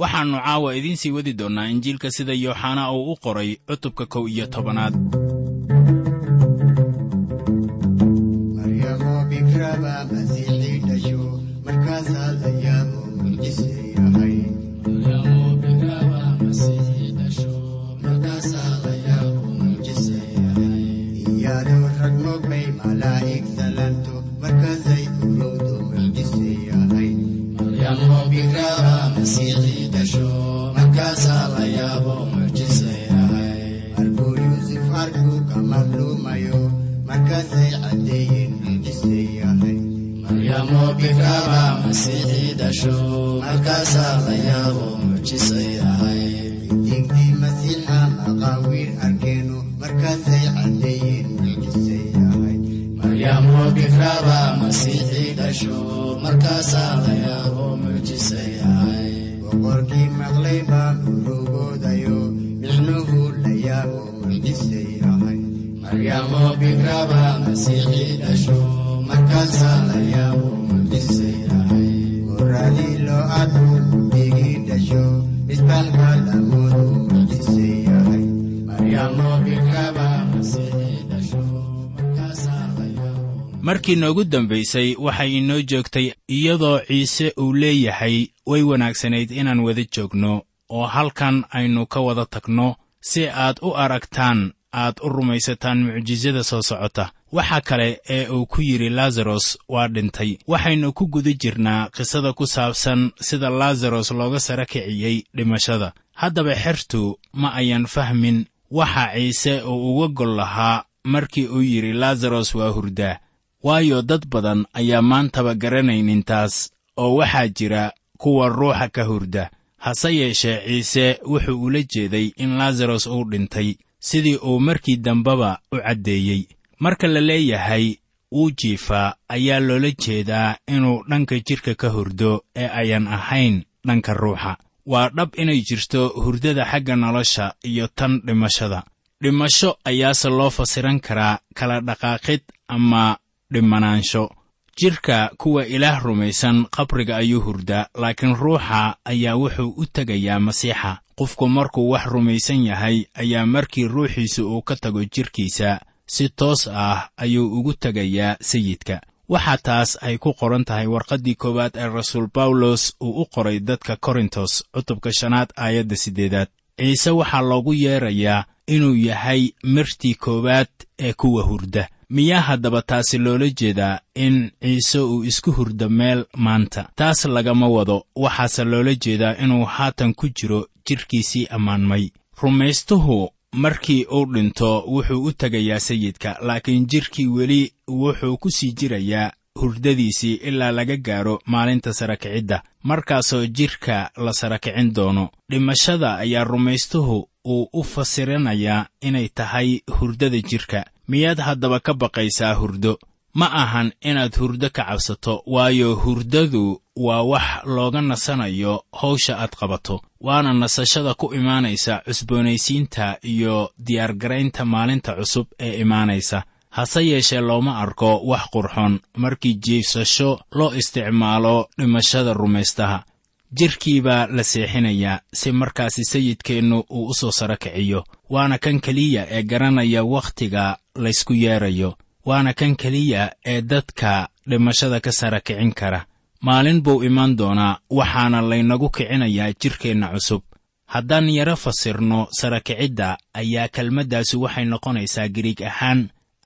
waxaannu caawa idiin sii wadi doonnaa injiilka sida yooxana uu u qoray cutubka kow iyo tobanaad rabbigaba masiixidhasho halkaasaa layaabo mucjisay ahay dintii masiixa maqaawiir arkeenu markaasay cadeeyeen mucjisay ahay maryaamo bikraaba masiixii dhasho markaasaa layaabo mucjisay ahay boqorkii maqlay baan urugoodayo micnuhu layaabo mucjisay ahay maryaamo bikraaba masiixii dhasho markaasaa layaabo markii noogu dambaysay waxay inoo joogtay iyadoo ciise uu leeyahay way wanaagsanayd inaan wada joogno oo halkan aynu ka wada tagno si aad u aragtaan aad u rumaysataan mucjisada soo socota waxa kale ee uu ku yidhi laazaros waa dhintay. Waxaynu ku guda jirnaa qisada ku saabsan sida laazaros looga sara kiciyey dhimashada. Haddaba xertu ma ayan fahmin waxa ciise uu uga gol lahaa markii uu yidhi laazaros waa hurdaa waayo dad badan ayaa maantaba garanaynin taas oo waxaa jira kuwa ruuxa ka hurda. Hase yeeshee ciise wuxuu ula jeeday in laazaros uu dhintay sidii uu markii dambeba u caddeeyey marka la leeyahay wuu jiifaa ayaa loola jeedaa inuu dhanka jidhka ka hurdo ee ayan ahayn dhanka ruuxa. Waa dhab inay jirto hurdada xagga nolosha iyo tan dhimashada. Dhimasho ayaase loo fasiran karaa kala dhaqaaqid ama dhimanaansho jidhka kuwa ilaah rumaysan qabriga ayuu hurdaa laakiin ruuxa ayaa wuxuu u tegayaa masiixa. Qofku markuu wax rumaysan yahay ayaa markii ruuxiisa uu ka tago jidhkiisa si toos ah ayuu ugu tegayaa sayidka. Waxaa taas ay ku qoran tahay warqaddii koowaad ee rasuul bawlos uu u qoray dadka korintos cutubka shanaad aayadda siddeedaad. Ciise waxaa loogu yeedrayaa inuu yahay martii koowaad ee kuwa hurda miyaa haddaba taasi loola jeedaa in ciise uu isku hurdo meel maanta. Taas lagama wado waxaase loola jeedaa inuu haatan ku jiro jidhkiisii ammaanmay. Rumaystuhu markii uu dhinto wuxuu u tegayaa sayidka laakiin jidhkii weli wuxuu ku sii jirayaa hurdadiisii ilaa laga gaaro maalinta sarakicidda markaasoo jidhka la sarakicin doono dhimashada ayaa rumaystuhu uu u fasiranayaa inay tahay hurdada jidhka miyaad haddaba ka baqaysaa hurdo ma ahan inaad hurdo ka cabsato waayo hurdadu waa wax looga nasanayo hawsha aad qabato. Waana nasashada ku imaanaysa cusboonaysiinta iyo diyaargaraynta maalinta cusub ee imaanaysa. Hase yeeshee looma arko wax qurxon markii jiifsasho loo isticmaalo dhimashada rumaystaha jidhkii baa la seexinayaa si markaasi sayidkeennu uu u soo saro kiciyo waana kan keliya ee garanaya wakhtiga laysku yeedrayo waana kan keliya ee dadka dhimashada ka sara kicin kara. Maalin buu imaan doonaa waxaana laynagu kicinayaa jidhkeenna cusub. Haddaan yaro fasirno sarakicidda ayaa kelmaddaasi waxay noqonaysaa giriig ahaan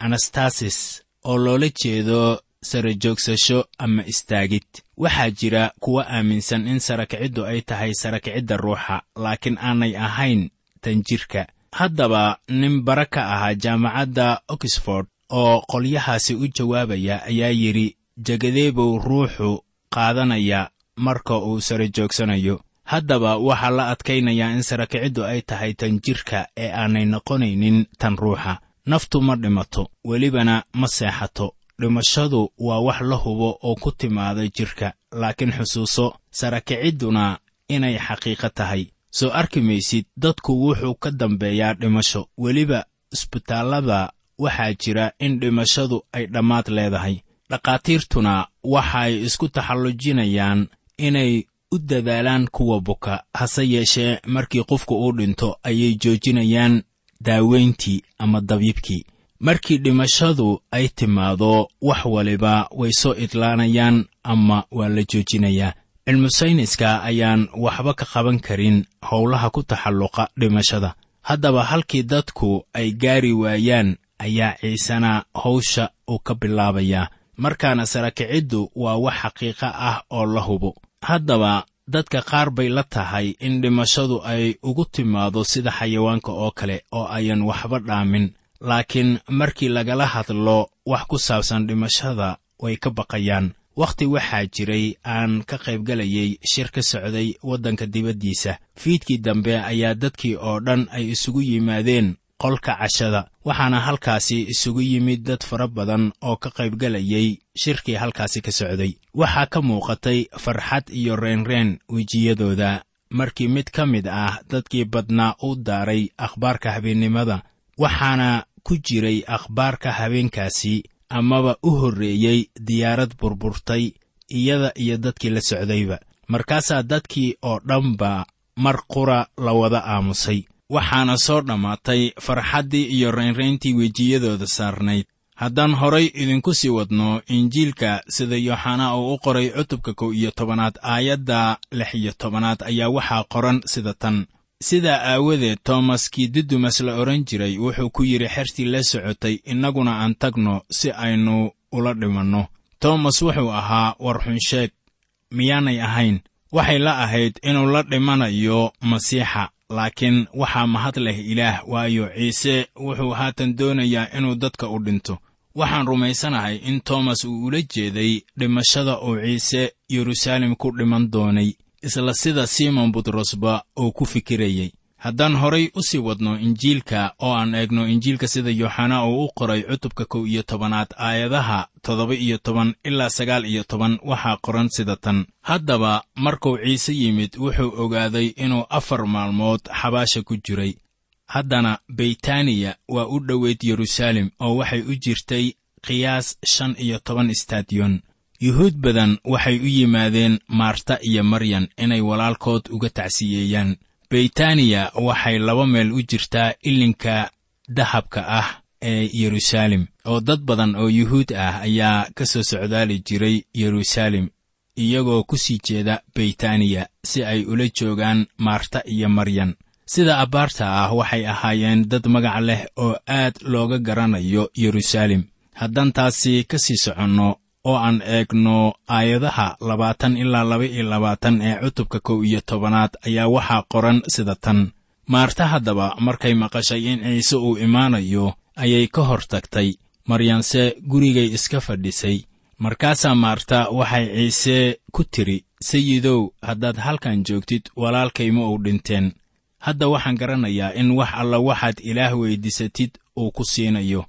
anastasis oo loola jeedo sara joogsasho ama istaagid. Waxaa jira kuwa aaminsan in sarakiciddu ay tahay sarakicidda ruuxa laakiin aanay ahayn tan jirka haddaba nin bara ka ahaa jaamacadda oxford oo qolyahaasi u jawaabaya ayaa yidhi jagadeebow ruuxu qaadanaya marka uu sara joogsanayo. Haddaba waxaa la adkaynayaa in sarakiciddu ay tahay tan jirka ee aanay noqonaynin tan ruuxa. Naftu ma dhimato welibana ma seexato. Dhimashadu waa wax la hubo oo ku timaada jirka laakiin xusuuso sarakicidduna inay xaqiiqo tahay. Soo arki maysid dadku wuxuu ka dambeeyaa dhimasho. Weliba isbitaallada waxaa jira in dhimashadu ay dhammaad leedahay. Dhakhaatiirtuna waxay isku taxallujinayaan inay u dadaalaan kuwa buka hase yeeshee markii qofku uu dhinto ayay joojinayaan daaweyntii ama dabiibkii. Markii dhimashadu ay timaado wax waliba way soo idlaanayaan ama waa la joojinayaa cilmusayniska ayaan waxba ka qaban karin howlaha ku taxalluqa dhimashada. Haddaba halkii dadku ay gaari waayaan ayaa ciisena hawsha uu ka bilaabayaa markaana sarakiciddu waa wax xaqiiqo ah oo la hubo. Haddaba dadka qaar bay la tahay in dhimashadu ay ugu timaado sida xayawaanka oo kale oo ayan waxba dhaamin. Laakiin markii lagala hadlo wax ku saabsan dhimashada way ka baqayaan. Wakhti waxaa jiray aan ka qaybgelayay shir ka socday waddanka dibaddiisa. Fiidkii dambe ayaa dadkii oo dhan ay isugu yimaadeen qolka cashada waxaana halkaasi isugu yimid dad fara badan oo ka qaybgelayay shirkii halkaasi ka socday. Waxaa ka muuqatay farxad iyo reenreen wejiyadooda. Markii mid ka mid ah dadkii badnaa u daaray akhbaarka habeennimada waxaana ku jiray akhbaarka habeenkaasi amaba u horreeyey diyaarad burburtay iyada iyo dadkii la socdayba. Markaasaa dadkii oo dhanba mar qura la wada aamusay waxaana soo dhammaatay farxaddii iyo raynrayntii wejiyadooda saarnayd. Haddaan horay idinku sii wadno injiilka sida yooxanaa uu u qoray cutubka kow iyo tobanaad aayadda lix iyo tobanaad ayaa waxaa qoran sida tan. Sidaa aawadeed toomas kii didumas la odhan jiray wuxuu ku yidhi xertii la socotay innaguna aan tagno si aynu ula dhimanno. Toomas wuxuu ahaa war xunsheeg miyaanay ahayn. Waxay la ahayd inuu la dhimanayo masiixa laakiin waxaa mahad leh ilaah waayo ciise wuxuu haatan doonayaa inuu dadka u dhinto. Waxaan rumaysanahay in toomas uu ula jeeday dhimashada uu ciise yeruusaalem ku dhiman doonay isla sida simon butrosba uu ku fikirayey haddaan horay u sii wadno injiilka oo aan eegno injiilka sida yooxanaa uu u qoray cutubka kow iyo tobanaad aayadaha toddoba iyo toban ilaa sagaal iyo toban waxaa qoran sida tan. Haddaba markuu ciise yimid wuxuu ogaaday inuu afar maalmood xabaasha ku jiray. Haddana beytaniya waa u dhoweyd yeruusaalem oo waxay u jirtay qiyaas shan iyo toban istadiyon yuhuud badan waxay u yimaadeen maarta iyo maryan inay walaalkood uga tacsiyeeyaan beytaniya waxay laba meel u jirtaa ilinka dahabka ah ee yeruusaalem oo dad badan oo yuhuud ah ayaa ka soo socdaali jiray yeruusaalem iyagoo ku sii jeeda beytaniya si ay ula joogaan maarta iyo maryan sida abbaarta ah waxay ahaayeen dad magac leh oo aad looga garanayo yeruusaalem haddaan taasi ka sii soconno oo aan eegno aayadaha labaatan ilaa laba iyo labaatan ee cutubka kow iyo tobanaad ayaa waxaa qoran sida tan. Maarta haddaba markay maqashay in ciise uu imaanayo ayay ka hor tagtay maryanse gurigay iska fadhisay. Markaasaa maarta waxay ciise ku tidhi sayidow haddaad halkan joogtid walaalkayma uu dhinteen. Hadda waxaan garanayaa in wax alla waxaad ilaah weyddiisatid uu ku siinayo.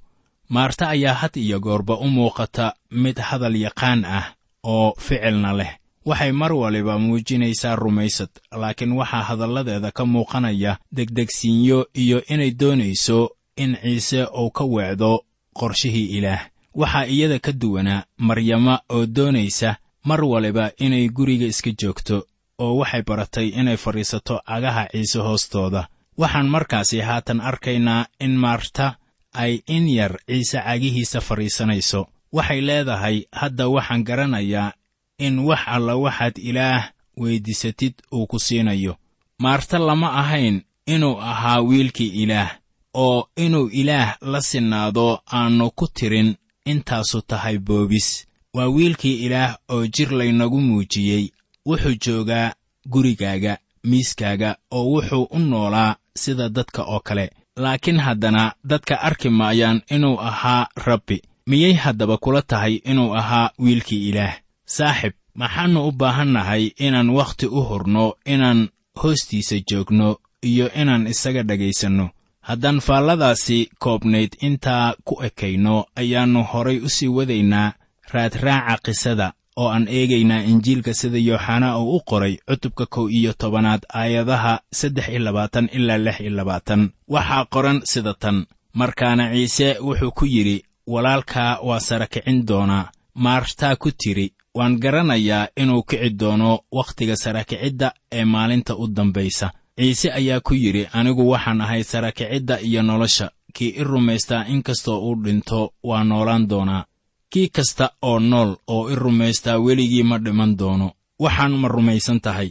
Maarta ayaa had iyo goorba u muuqata mid hadal yaqaan ah oo ficilna leh. Waxay mar waliba muujinaysaa rumaysad laakiin waxaa hadalladeeda ka muuqanaya degdegsiinyo iyo inay doonayso in ciise uu ka weecdo qorshihii ilaah. Waxaa iyada ka duwanaa maryama oo doonaysa mar waliba inay guriga iska joogto oo waxay baratay inay fadhiisato cagaha ciise hoostooda. Waxaan markaasi haatan arkaynaa in maarta ay in yar ciise cagihiisa fadhiisanayso waxay leedahay hadda waxaan garanayaa in wax alla waxaad ilaah weyddiisatid uu ku siinayo. Maarta lama ahayn inuu ahaa wiilkii ilaah oo inuu ilaah la sinnaado aannu ku tirin intaasu tahay boobis. Waa wiilkii ilaah oo jir laynagu muujiyey wuxuu joogaa gurigaaga miiskaaga oo wuxuu u noolaa sida dadka oo kale. Laakiin haddana dadka arki maayaan inuu ahaa rabbi miyay haddaba kula tahay inuu ahaa wiilkii ilaah? Saaxib maxaannu u baahannahay inaan wakhti u hurno inaan hoostiisa joogno iyo inaan isaga dhegaysanno haddaan faalladaasi koobnayd intaa ku ekayno ayaannu horay u sii wadaynaa raadraaca qisada oo aan eegaynaa injiilka sida yooxanaa uu u qoray cutubka kow iyo tobanaad aayadaha saddex iyo labaatan ilaa lix iyo labaatan. Waxaa qoran sida tan markaana ciise wuxuu ku yidhi walaalkaa waa sara kicin doonaa maartaa ku tiri waan garanayaa inuu kici doono wakhtiga sarakicidda ee maalinta u dambaysa. Ciise ayaa ku yidhi anigu waxaan ahay sarakicidda iyo nolosha. Kii i rumaystaa in kastoo uu dhinto waa noolaan doonaa. Kii kasta oo nool oo i rumaystaa weligii ma dhiman doono. Waxaan ma rumaysan tahay.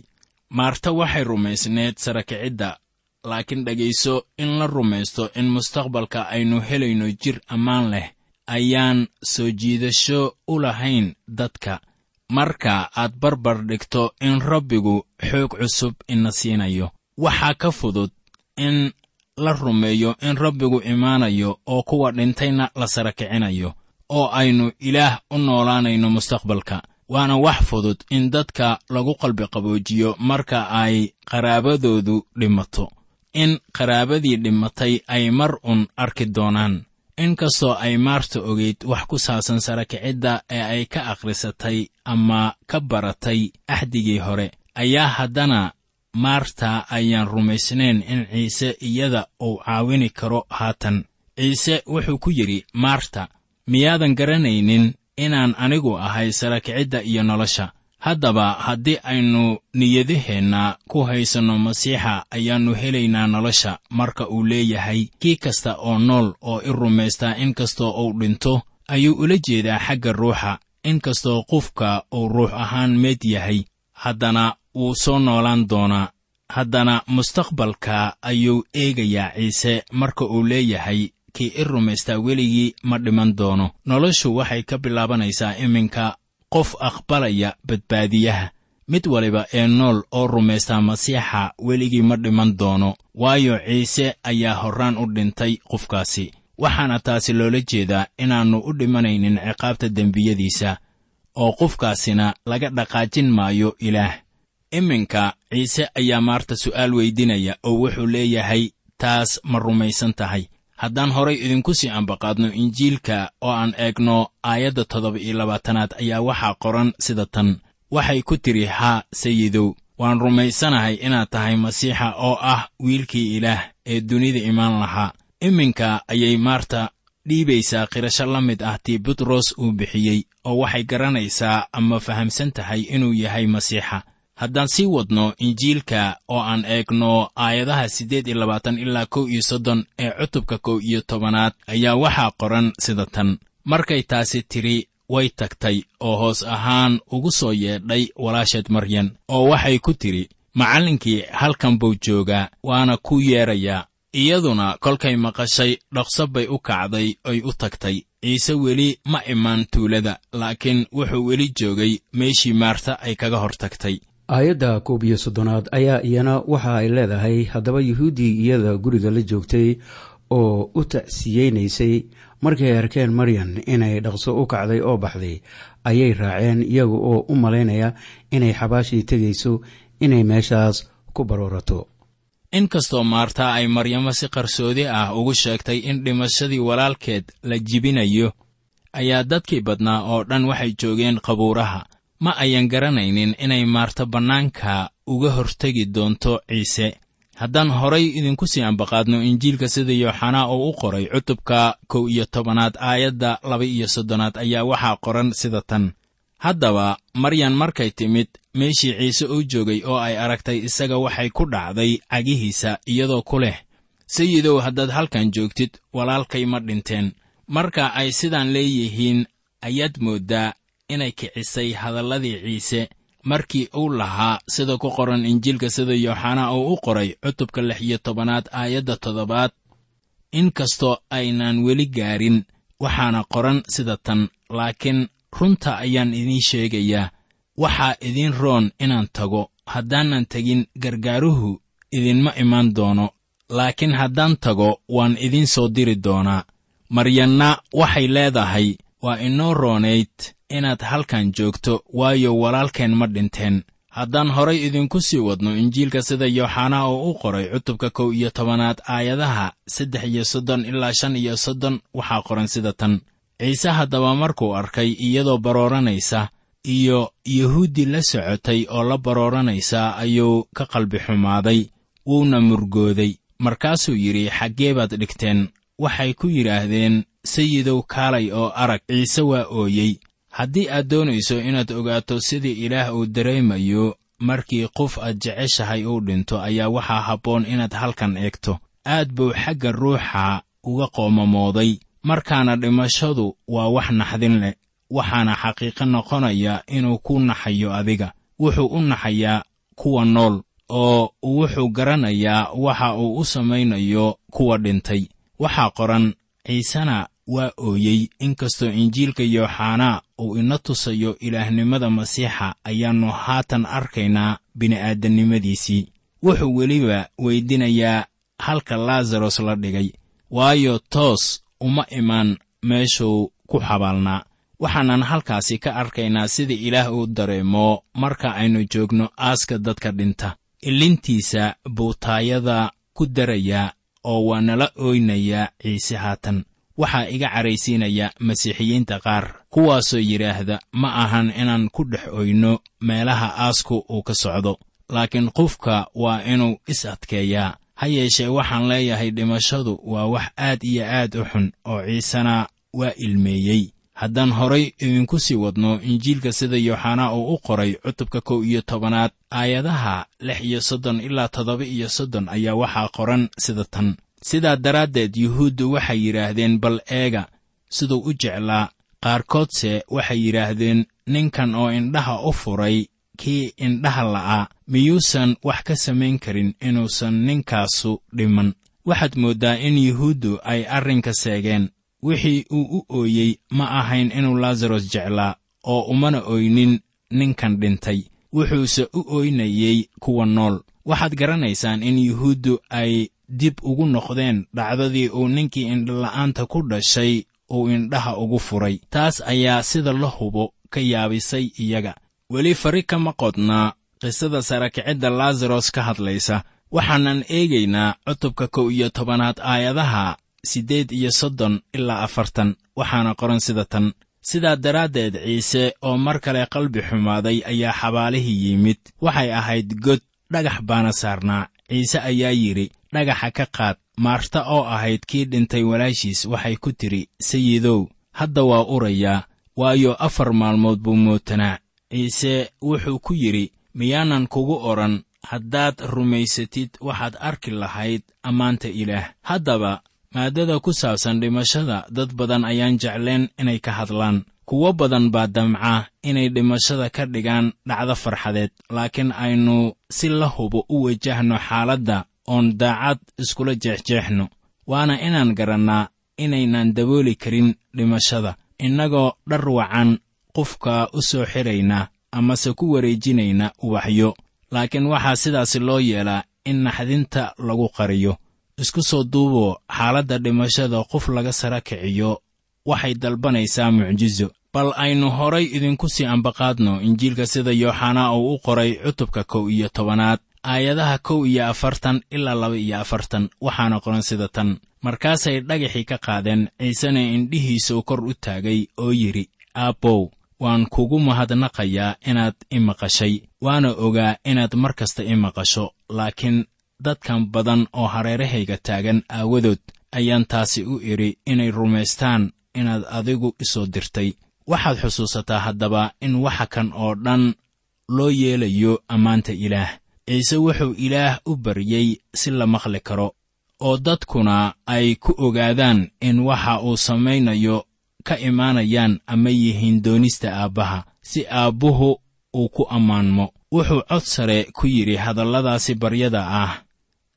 Maarta waxay rumaysneed sarakicidda laakiin dhegayso in la rumaysto in mustaqbalka aynu helayno jir ammaan leh ayaan soo jiidasho u lahayn dadka. Marka aad barbar dhigto in rabbigu xoog cusub ina siinayo waxaa ka fudud in la rumeeyo in rabbigu imaanayo oo kuwa dhintayna la sara kicinayo oo aynu ilaah u noolaanayno mustaqbalka. Waana wax fudud in dadka lagu qalbi qaboojiyo marka ay qaraabadoodu dhimato. In qaraabadii dhimatay ay mar un arki doonaan inkastoo ay maarta ogeyd wax ku saabsan sarakicidda ee ay ka akhrisatay ama ka baratay axdigii hore ayaa haddana maarta ayaan rumaysnayn in ciise iyada uu caawini karo haatan. Ciise wuxuu ku yidhi maarta miyaadan garanaynin inaan anigu ahay sarakicidda iyo nolosha haddaba haddii aynu niyadaheenna ku haysanno masiixa ayaannu helaynaa nolosha marka uu leeyahay kii kasta oo nool oo i rumaystaa in kastoo uu dhinto ayuu ula jeedaa xagga ruuxa in kastoo qofka uu ruux ahaan meed yahay haddana wuu soo noolaan doonaa haddana mustaqbalka ayuu eegayaa ciise marka uu leeyahay kii i rumaystaa weligii ma dhiman doono. Noloshu waxay ka bilaabanaysaa iminka qof aqbalaya badbaadiyaha. Mid waliba ee nool oo rumaystaa masiixa weligii ma dhiman doono waayo ciise ayaa horraan u dhintay qofkaasi. Waxaana taasi loola jeedaa inaannu u dhimanaynin ciqaabta dembiyadiisa oo qofkaasina laga dhaqaajin maayo ilaah. Iminka ciise ayaa maarta su'aal weydinaya oo wuxuu leeyahay taas ma rumaysan tahay haddaan horay idinku sii ambaqaadno injiilka oo aan eegno aayadda toddoba iyo labaatanaad ayaa waxaa qoran sida tan. Waxay ku tidhi haa sayidow waan rumaysanahay inaad tahay masiixa oo ah wiilkii ilaah ee dunida imaan lahaa. Iminka ayay maarta dhiibaysaa qirasho la mid ah tii butros uu bixiyey oo waxay garanaysaa ama fahamsan tahay inuu yahay masiixa haddaan sii wadno injiilka oo aan eegno aayadaha siddeed iyo labaatan ilaa kow iyo soddon ee cutubka kow iyo tobanaad ayaa waxaa qoran sida tan. Markay taasi tidhi way tagtay oo hoos ahaan ugu soo yeedhay walaasheed maryan oo waxay ku tidhi macallinkii halkan buu joogaa waana ku yeedrayaa iyaduna kolkay maqashay dhaqso bay u kacday oy u tagtay. Ciise weli ma imaan tuulada laakiin wuxuu weli joogay meeshii maarta ay kaga hor tagtay aayadda koob iyo soddonaad ayaa iyana waxa ay leedahay haddaba yuhuuddii iyada guriga la joogtay oo u tacsiyeynaysay markay arkeen maryan inay dhaqso u kacday oo baxday ayay raaceen iyaga oo u malaynaya inay xabaashii tegayso inay meeshaas ku baroorato. Inkastoo maarta ay maryamo si qarsoodi ah ugu sheegtay in dhimashadii walaalkeed la jibinayo ayaa dadkii badnaa oo dhan waxay joogeen qabuuraha ma ayan garanaynin inay maarta bannaanka uga hortegi doonto ciise. Haddaan horay idinku sii ambaqaadno injiilka sida yooxanaa uu u qoray cutubka kow iyo tobanaad aayadda laba iyo soddonaad ayaa waxaa qoran sida tan. Haddaba maryan markay timid meeshii ciise uu joogay oo ay aragtay isaga waxay ku dhacday cagihiisa iyadoo ku leh sayidow haddaad halkan joogtid walaalkay ma dhinteen. Marka ay sidaan leeyihiin ayaad mooddaa inay kicisay hadalladii ciise markii uu lahaa sida ku qoran injiilka sida yooxanaa uu u qoray cutubka lix iyo tobanaad aayadda toddobaad in kastoo aynaan weli gaarin waxaana qoran sida tan laakiin runta ayaan idiin sheegayaa waxaa idiin roon inaan tago haddaanan tegin gargaaruhu idinma imaan doono laakiin haddaan tago waan idiin soo diri doonaa. Maryanna waxay leedahay waa inoo roonayd inaad halkan joogto waayo walaalkeen ma dhinteen. Haddaan horay idinku sii wadno injiilka sida yooxanaa oo u qoray cutubka kow iyo tobanaad aayadaha saddex iyo soddon ilaa shan iyo soddon waxaa qoran sida tan. Ciise haddaba markuu arkay iyadoo barooranaysa iyo yuhuuddii la socotay oo la barooranaysa ayuu ka qalbi xumaaday wuuna murgooday. Markaasuu yidhi xaggee baad dhigteen. Waxay ku yidhaahdeen sayidow kaalay oo arag ciise waa ooyey haddii aad doonayso inaad ogaato sidii ilaah uu dareemayo markii qof aad jeceshahay uu dhinto ayaa waxaa habboon inaad halkan eegto. Aad buu xagga ruuxa uga qoomamooday. Markaana dhimashadu waa wax naxdin leh waxaana xaqiiqo noqonaya inuu ku naxayo adiga. Wuxuu u naxayaa kuwa nool oo wuxuu garanayaa waxa uu u samaynayo kuwa dhintay. Waxaa qoran ciisena waa ooyey inkastoo injiilka yooxanaa uu ina tusayo ilaahnimada masiixa ayaannu haatan arkaynaa bini'aadannimadiisii wuxuu weliba weydinayaa halka laasaros la dhigay waayo toos uma imaan meeshuu ku xabaalnaa. Waxaanan halkaasi ka arkaynaa sida ilaah uu dareemo marka aynu joogno aaska dadka dhinta. Ilintiisa buu taayada ku darayaa oo waa nala ooynayaa ciise haatan waxaa iga caraysiinaya masiixiyiinta qaar kuwaasoo yidhaahda ma ahan inaan ku dhex oyno meelaha aasku uu ka socdo laakiin qofka waa inuu is adkeeyaa. Ha yeeshee waxaan leeyahay dhimashadu waa wax aad iyo aad u xun oo ciisena waa ilmeeyey. Haddaan horay idinku sii wadno injiilka sida yooxanaa uu u qoray cutubka kow iyo tobanaad aayadaha lix iyo soddon ilaa toddoba iyo soddon ayaa waxaa qoran sida tan sidaa daraaddeed yuhuuddu waxay yidhaahdeen bal eega siduu u jeclaa. Qaarkoodse waxay yidhaahdeen ninkan oo indhaha u furay kii indhaha la'aa miyuusan wax ka samayn karin inuusan ninkaasu dhiman. Waxaad mooddaa in yuhuuddu ay arrinka seegeen. Wixii uu u ooyey ma ahayn inuu laasaros jeclaa oo umana oynin ninkan dhintay. Wuxuuse u ooynayey kuwa nool. Waxaad garanaysaan in yuhuuddu ay dib ugu noqdeen dhacdadii uu ninkii indhala'aanta ku dhashay uu indhaha ugu furay. Taas ayaa sida la hubo ka yaabisay iyaga. Weli fari kama qodnaa qisada sarakicidda laasaros ka hadlaysa. Waxaanan eegaynaa cutubka kow iyo tobanaad aayadaha siddeed iyo soddon ilaa afartan. Waxaana qoran sida tan. Sidaa daraaddeed ciise oo mar kale qalbi xumaaday ayaa xabaalihii yimid. Waxay ahayd god dhagax baana saarnaa. Ciise ayaa yidhi dhagaxa ka qaad maarta oo ahayd kii dhintay walaashiis waxay ku tidhi sayidow hadda waa urayaa waayo afar maalmood buu mootanaa ciise wuxuu ku yidhi miyaanan kugu odhan haddaad rumaysatid waxaad arki lahayd ammaanta ilaah. Haddaba maaddada ku saabsan dhimashada dad badan ayaan jecleen inay ka hadlaan. Kuwo badan baa damca inay dhimashada ka dhigaan dhacdo farxadeed laakiin aynu si la hubo u wajahno xaaladda oon daacad iskula jeexjeexno waana inaan garannaa inaynan dabooli karin dhimashada innagoo dhar wacan qofka u soo xidhayna amase ku wareejinayna ubaxyo. Laakiin waxaa sidaasi loo yeelaa in naxdinta lagu qariyo. Isku soo duuboo xaaladda dhimashada qof laga sara kiciyo waxay dalbanaysaa mucjiso bal aynu horay idinku sii ambaqaadno injiilka sida yooxanaa uu u qoray cutubka kow iyo tobanaad aayadaha kow iyo afartan ilaa laba iyo afartan waxaana qoran sida tan. Markaasay dhagaxii ka qaadeen ciisena indhihiisuu kor u taagay oo yidhi aabbow waan kugu mahadnaqayaa inaad i maqashay waana ogaa inaad mar kasta i maqasho laakiin dadkan badan oo hareerahayga taagan aawadood ayaan taasi u idhi inay rumaystaan inaad adigu isoo dirtay. Waxaad xusuusataa haddaba in waxa kan oo dhan loo yeelayo ammaanta ilaah ciise wuxuu ilaah u baryey si la maqli karo oo dadkuna ay ku ogaadaan in waxa uu samaynayo ka imaanayaan ama yihiin doonista aabbaha si aabbuhu uu ku ammaanmo. Wuxuu cod sare ku yidhi hadalladaasi baryada ah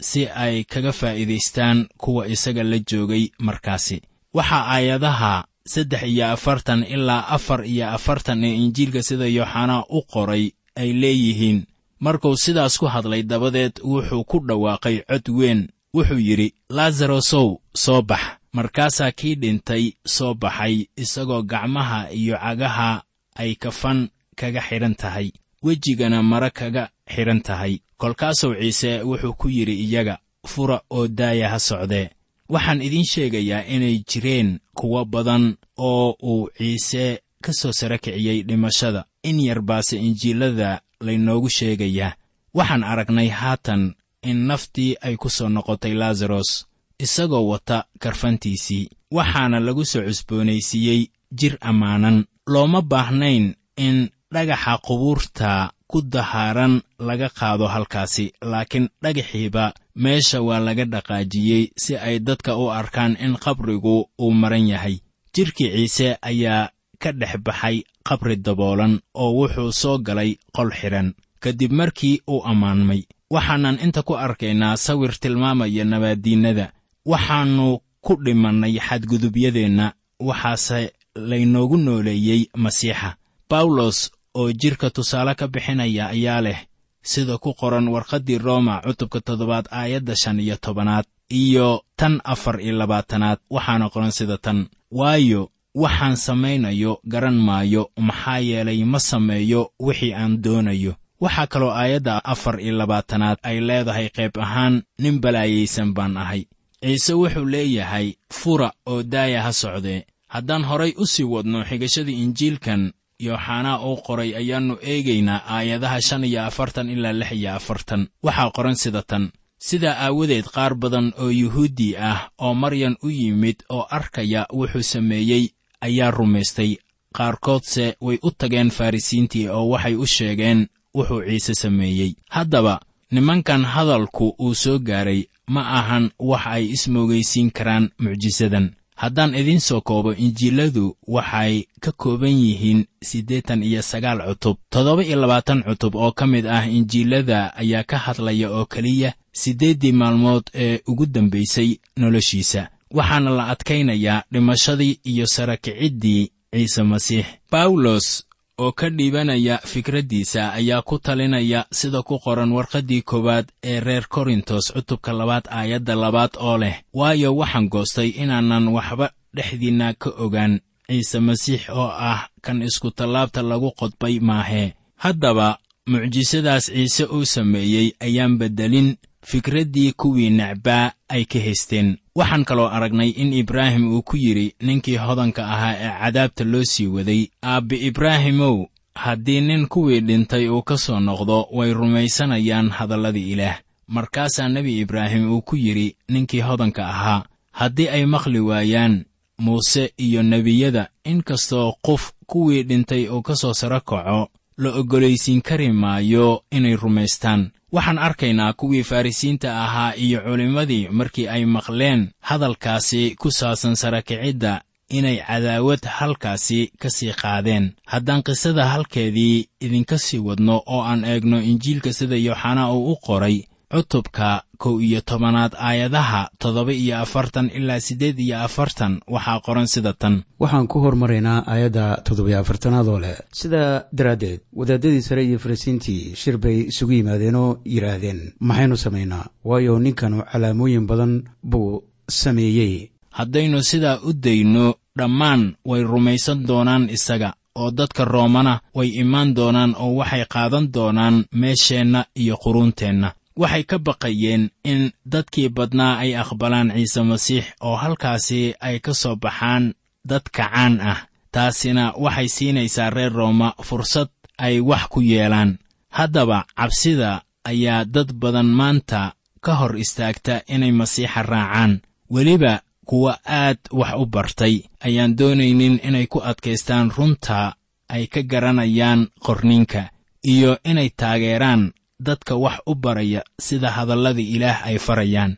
si ay kaga faa'iidaystaan kuwa isaga la joogay markaasi. Waxaa aayadaha saddex iyo afartan ilaa afar iyo afartan ee injiilka sida yooxanaa u qoray ay leeyihiin markuu sidaas ku hadlay dabadeed wuxuu ku dhawaaqay cod weyn. Wuxuu yidhi laasarosow soo bax. Markaasaa kii dhintay soo baxay isagoo gacmaha iyo cagaha ay kafan kaga xidhan tahay wejigana mare kaga xidhan tahay. Kolkaasuu ciise wuxuu ku yidhi iyaga fura oo daaya ha socdee. Waxaan idiin sheegayaa inay jireen kuwo badan oo uu ciise ka soo sara kiciyey dhimashada. In yar baase injiilada laynoogu sheegayaa. Waxaan aragnay haatan in naftii ay ku soo noqotay laasaros isagoo wata karfantiisii waxaana lagu soo cusboonaysiiyey jir ammaanan. Looma baahnayn in dhagaxa qubuurta ku dahaaran laga qaado halkaasi laakiin dhagaxiiba meesha waa laga dhaqaajiyey si ay dadka u arkaan in qabrigu uu maran yahay. Jidhkii ciise ayaa ka dhex baxay qabri daboolan oo wuxuu soo galay qol xidhan kadib markii uu ammaanmay waxaanan inta ku arkaynaa sawir tilmaamaya nabaaddiinnada. Waxaannu ku dhimannay xadgudubyadeenna waxaase laynoogu nooleeyey masiixa. Bawlos oo jidhka tusaale ka bixinaya ayaa leh sida ku qoran warqaddii rooma cutubka toddobaad aayadda shan iyo tobanaad iyo tan afar iyo labaatanaad. Waxaana qoran sida tan waayo waxaan samaynayo garan maayo maxaa yeelay ma sameeyo wixii aan doonayo. Waxaa kaloo aayadda afar iyo labaatanaad ay leedahay qayb ahaan nin balaayaysan baan ahay. Ciise wuxuu leeyahay fura oo daaya ha socdee. Haddaan horay u sii wadno xigashada injiilkan yooxanaa uu qoray ayaannu eegaynaa aayadaha shan iyo afartan ilaa lix iyo afartan. Waxaa qoran sida tan. Sidaa aawadeed qaar badan oo yuhuuddi ah oo maryan u yimid oo arkaya wuxuu sameeyey ayaa rumaystay. Qaarkoodse way u tageen farrisiintii oo waxay u sheegeen wuxuu ciise sameeyey. Haddaba nimankan hadalku uu soo gaaray ma ahan wax ay ismoogaysiin karaan mucjisadan haddaan idiin soo koobo injiiladu waxay ka kooban yihiin siddeetan iyo sagaal cutub. Toddoba iyo labaatan cutub oo ka mid ah injiilada ayaa ka hadlaya oo keliya siddeeddii maalmood ee ugu dambaysay noloshiisa waxaana la adkaynayaa dhimashadii iyo sarakiciddii ciise masiix. Bawlos oo ka dhiibanaya fikraddiisa ayaa ku talinaya sida ku qoran warqaddii koowaad ee reer korintos cutubka labaad aayadda labaad oo leh waayo waxaan goostay inaanan waxba dhexdiinna ka ogaan ciise masiix oo ah kan iskutallaabta lagu qodbay maahee haddaba mucjisadaas ciise uu sameeyey ayaan beddelin fikraddii kuwii necbaa ay ka haysteen waxaan kaloo aragnay in ibraahim uu ku yidhi ninkii hodanka ahaa ee cadaabta loo sii waday aabbi ibraahimow haddii nin kuwii dhintay uu ka soo noqdo way rumaysanayaan hadalladii ilaah. Markaasaa nebi ibraahim uu ku yidhi ninkii hodanka ahaa haddii ay maqli waayaan muuse iyo nebiyada in kastoo qof kuwii dhintay uu ka soo saro kaco la oggolaysiin kari maayo inay rumaystaan waxaan arkaynaa kuwii farrisiinta ahaa iyo culimmadii markii ay maqleen hadalkaasi ku saabsan sarakicidda inay cadaawad halkaasi ka sii qaadeen. Haddaan qisada halkeedii idinka sii wadno oo aan eegno injiilka sida yooxanaa uu u qoray cutubka kow iyo tobanaad aayadaha toddoba iyo afartan ilaa siddeed iyo afartan waxaa qoran sida tan. Waxaan ku hormaraynaa aayadda toddobiyo afartanaad oo leh. Sidaa daraaddeed wadaadadii sare iyo farisiintii shir bay isugu yimaadeenoo yidhaahdeen maxaynu samaynaa? Waayo ninkanu calaamooyin badan buu sameeyey. Haddaynu sidaa u dayno dhammaan way rumaysan doonaan isaga oo dadka roomana way imaan doonaan oo waxay qaadan doonaan meesheenna iyo quruunteenna waxay ka baqayeen in dadkii badnaa ay aqbalaan ciise masiix oo halkaasi ay ka soo baxaan dad kacaan ah. Taasina waxay siinaysaa reer rooma fursad ay wax ku yeelaan. Haddaba cabsida ayaa dad badan maanta ka hor istaagta inay masiixa raacaan. Weliba kuwa aad wax u bartay ayaan doonaynin inay ku adkaystaan runta ay ka garanayaan qorninka iyo inay taageeraan dadka wax u baraya sida hadallada ilaah ay farayaan.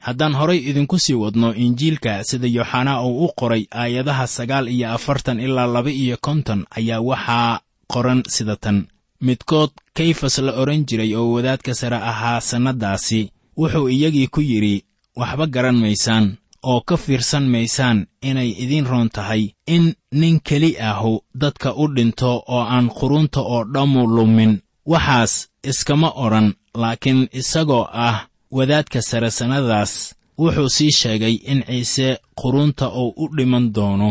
Haddaan horay idinku sii wadno injiilka sida yooxanaa uu u qoray aayadaha sagaal iyo afartan ilaa laba iyo konton ayaa waxaa qoran sida tan. Midkood kayfas la odhan jiray oo wadaadka sare ahaa sannaddaasi wuxuu iyagii ku yidhi waxba garan maysaan oo ka fiirsan maysaan inay idiin roon tahay in nin keli ahu dadka u dhinto oo aan qurunta oo dhammu lumin waxaas iskama odhan laakiin isagoo ah wadaadka sare sannadaas wuxuu sii sheegay in ciise qurunta uu u dhiman doono.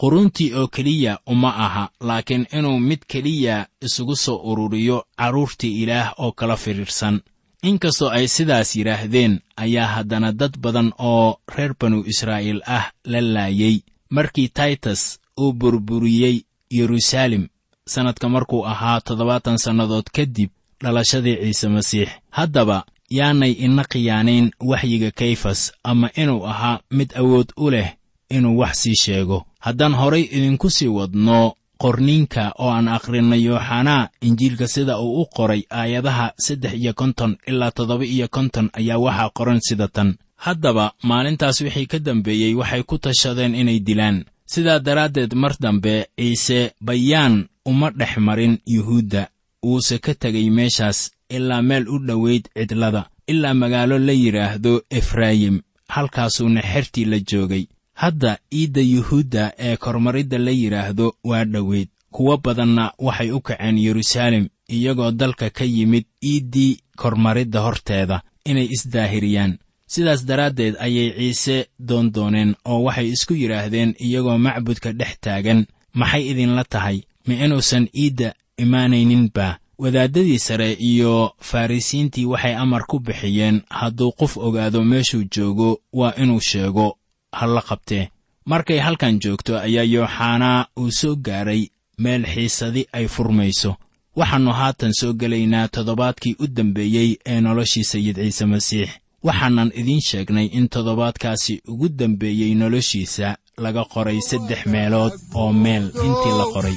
Quruntii oo keliya uma aha laakiin inuu mid keliya isugu soo ururiyo carruurtii ilaah oo kala fidhiidhsan inkastoo ay sidaas yidhaahdeen ayaa haddana dad badan oo reer banu israa'iil ah la laayey markii taytas uu burburiyey yeruusaalem sannadka markuu ahaa toddobaatan sannadood kadib dhalashadii ciise masiix. Haddaba yaanay ina khiyaanayn waxyiga kayfas ama inuu ahaa mid awood u leh inuu wax sii sheego. Haddaan horay idinku sii wadno qorniinka oo aan akhrinay yooxanaa injiilka sida uu u qoray aayadaha saddex iyo konton ilaa toddoba iyo konton ayaa waxaa qoran sida tan. Haddaba maalintaas wixii ka dambeeyey waxay ku tashadeen inay dilaan. Sidaa daraaddeed mar dambe ciise bayaan uma dhex marin yuhuudda. Wuuse ka tegay meeshaas ilaa meel u dhowayd cidlada ilaa magaalo la yidhaahdo efraayim halkaasuuna xertii la joogay. Hadda iidda yuhuudda ee kormaridda la yidhaahdo waa dhoweyd. Kuwo badanna waxay u kaceen yeruusaalem iyagoo dalka ka yimid iiddii kormaridda horteeda inay isdaahiriyaan. Sidaas daraaddeed ayay ciise doondooneen oo waxay isku yidhaahdeen iyagoo macbudka dhex taagan maxay idinla tahay ma inuusan iidda imaanayninba. Wadaaddadii sare iyo farrisiintii waxay amar ku bixiyeen hadduu qof ogaado meeshuu joogo waa inuu sheego ha la qabtee markay halkan joogto ayaa yooxanaa uu soo gaaray meel xiisadi ay furmayso. Waxaannu haatan soo gelaynaa toddobaadkii u dambeeyey ee noloshii sayid ciise masiix. Waxaanan idiin sheegnay in toddobaadkaasi ugu dambeeyey noloshiisa laga qoray saddex meelood oo meel intii la qoray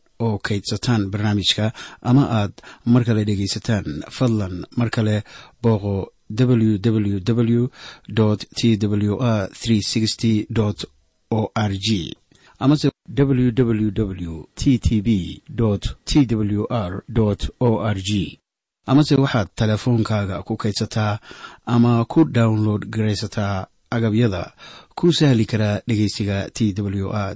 oo kaydsataan barnaamijka ama aad mar kale dhegaysataan fadlan mar kale booqo www t w r o r g amase www t t b t w r o r g amase waxaad teleefoonkaaga ku kaydsataa ama ku download garaysataa agabyada ku sahli karaa dhegeysiga t w r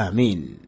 aamiin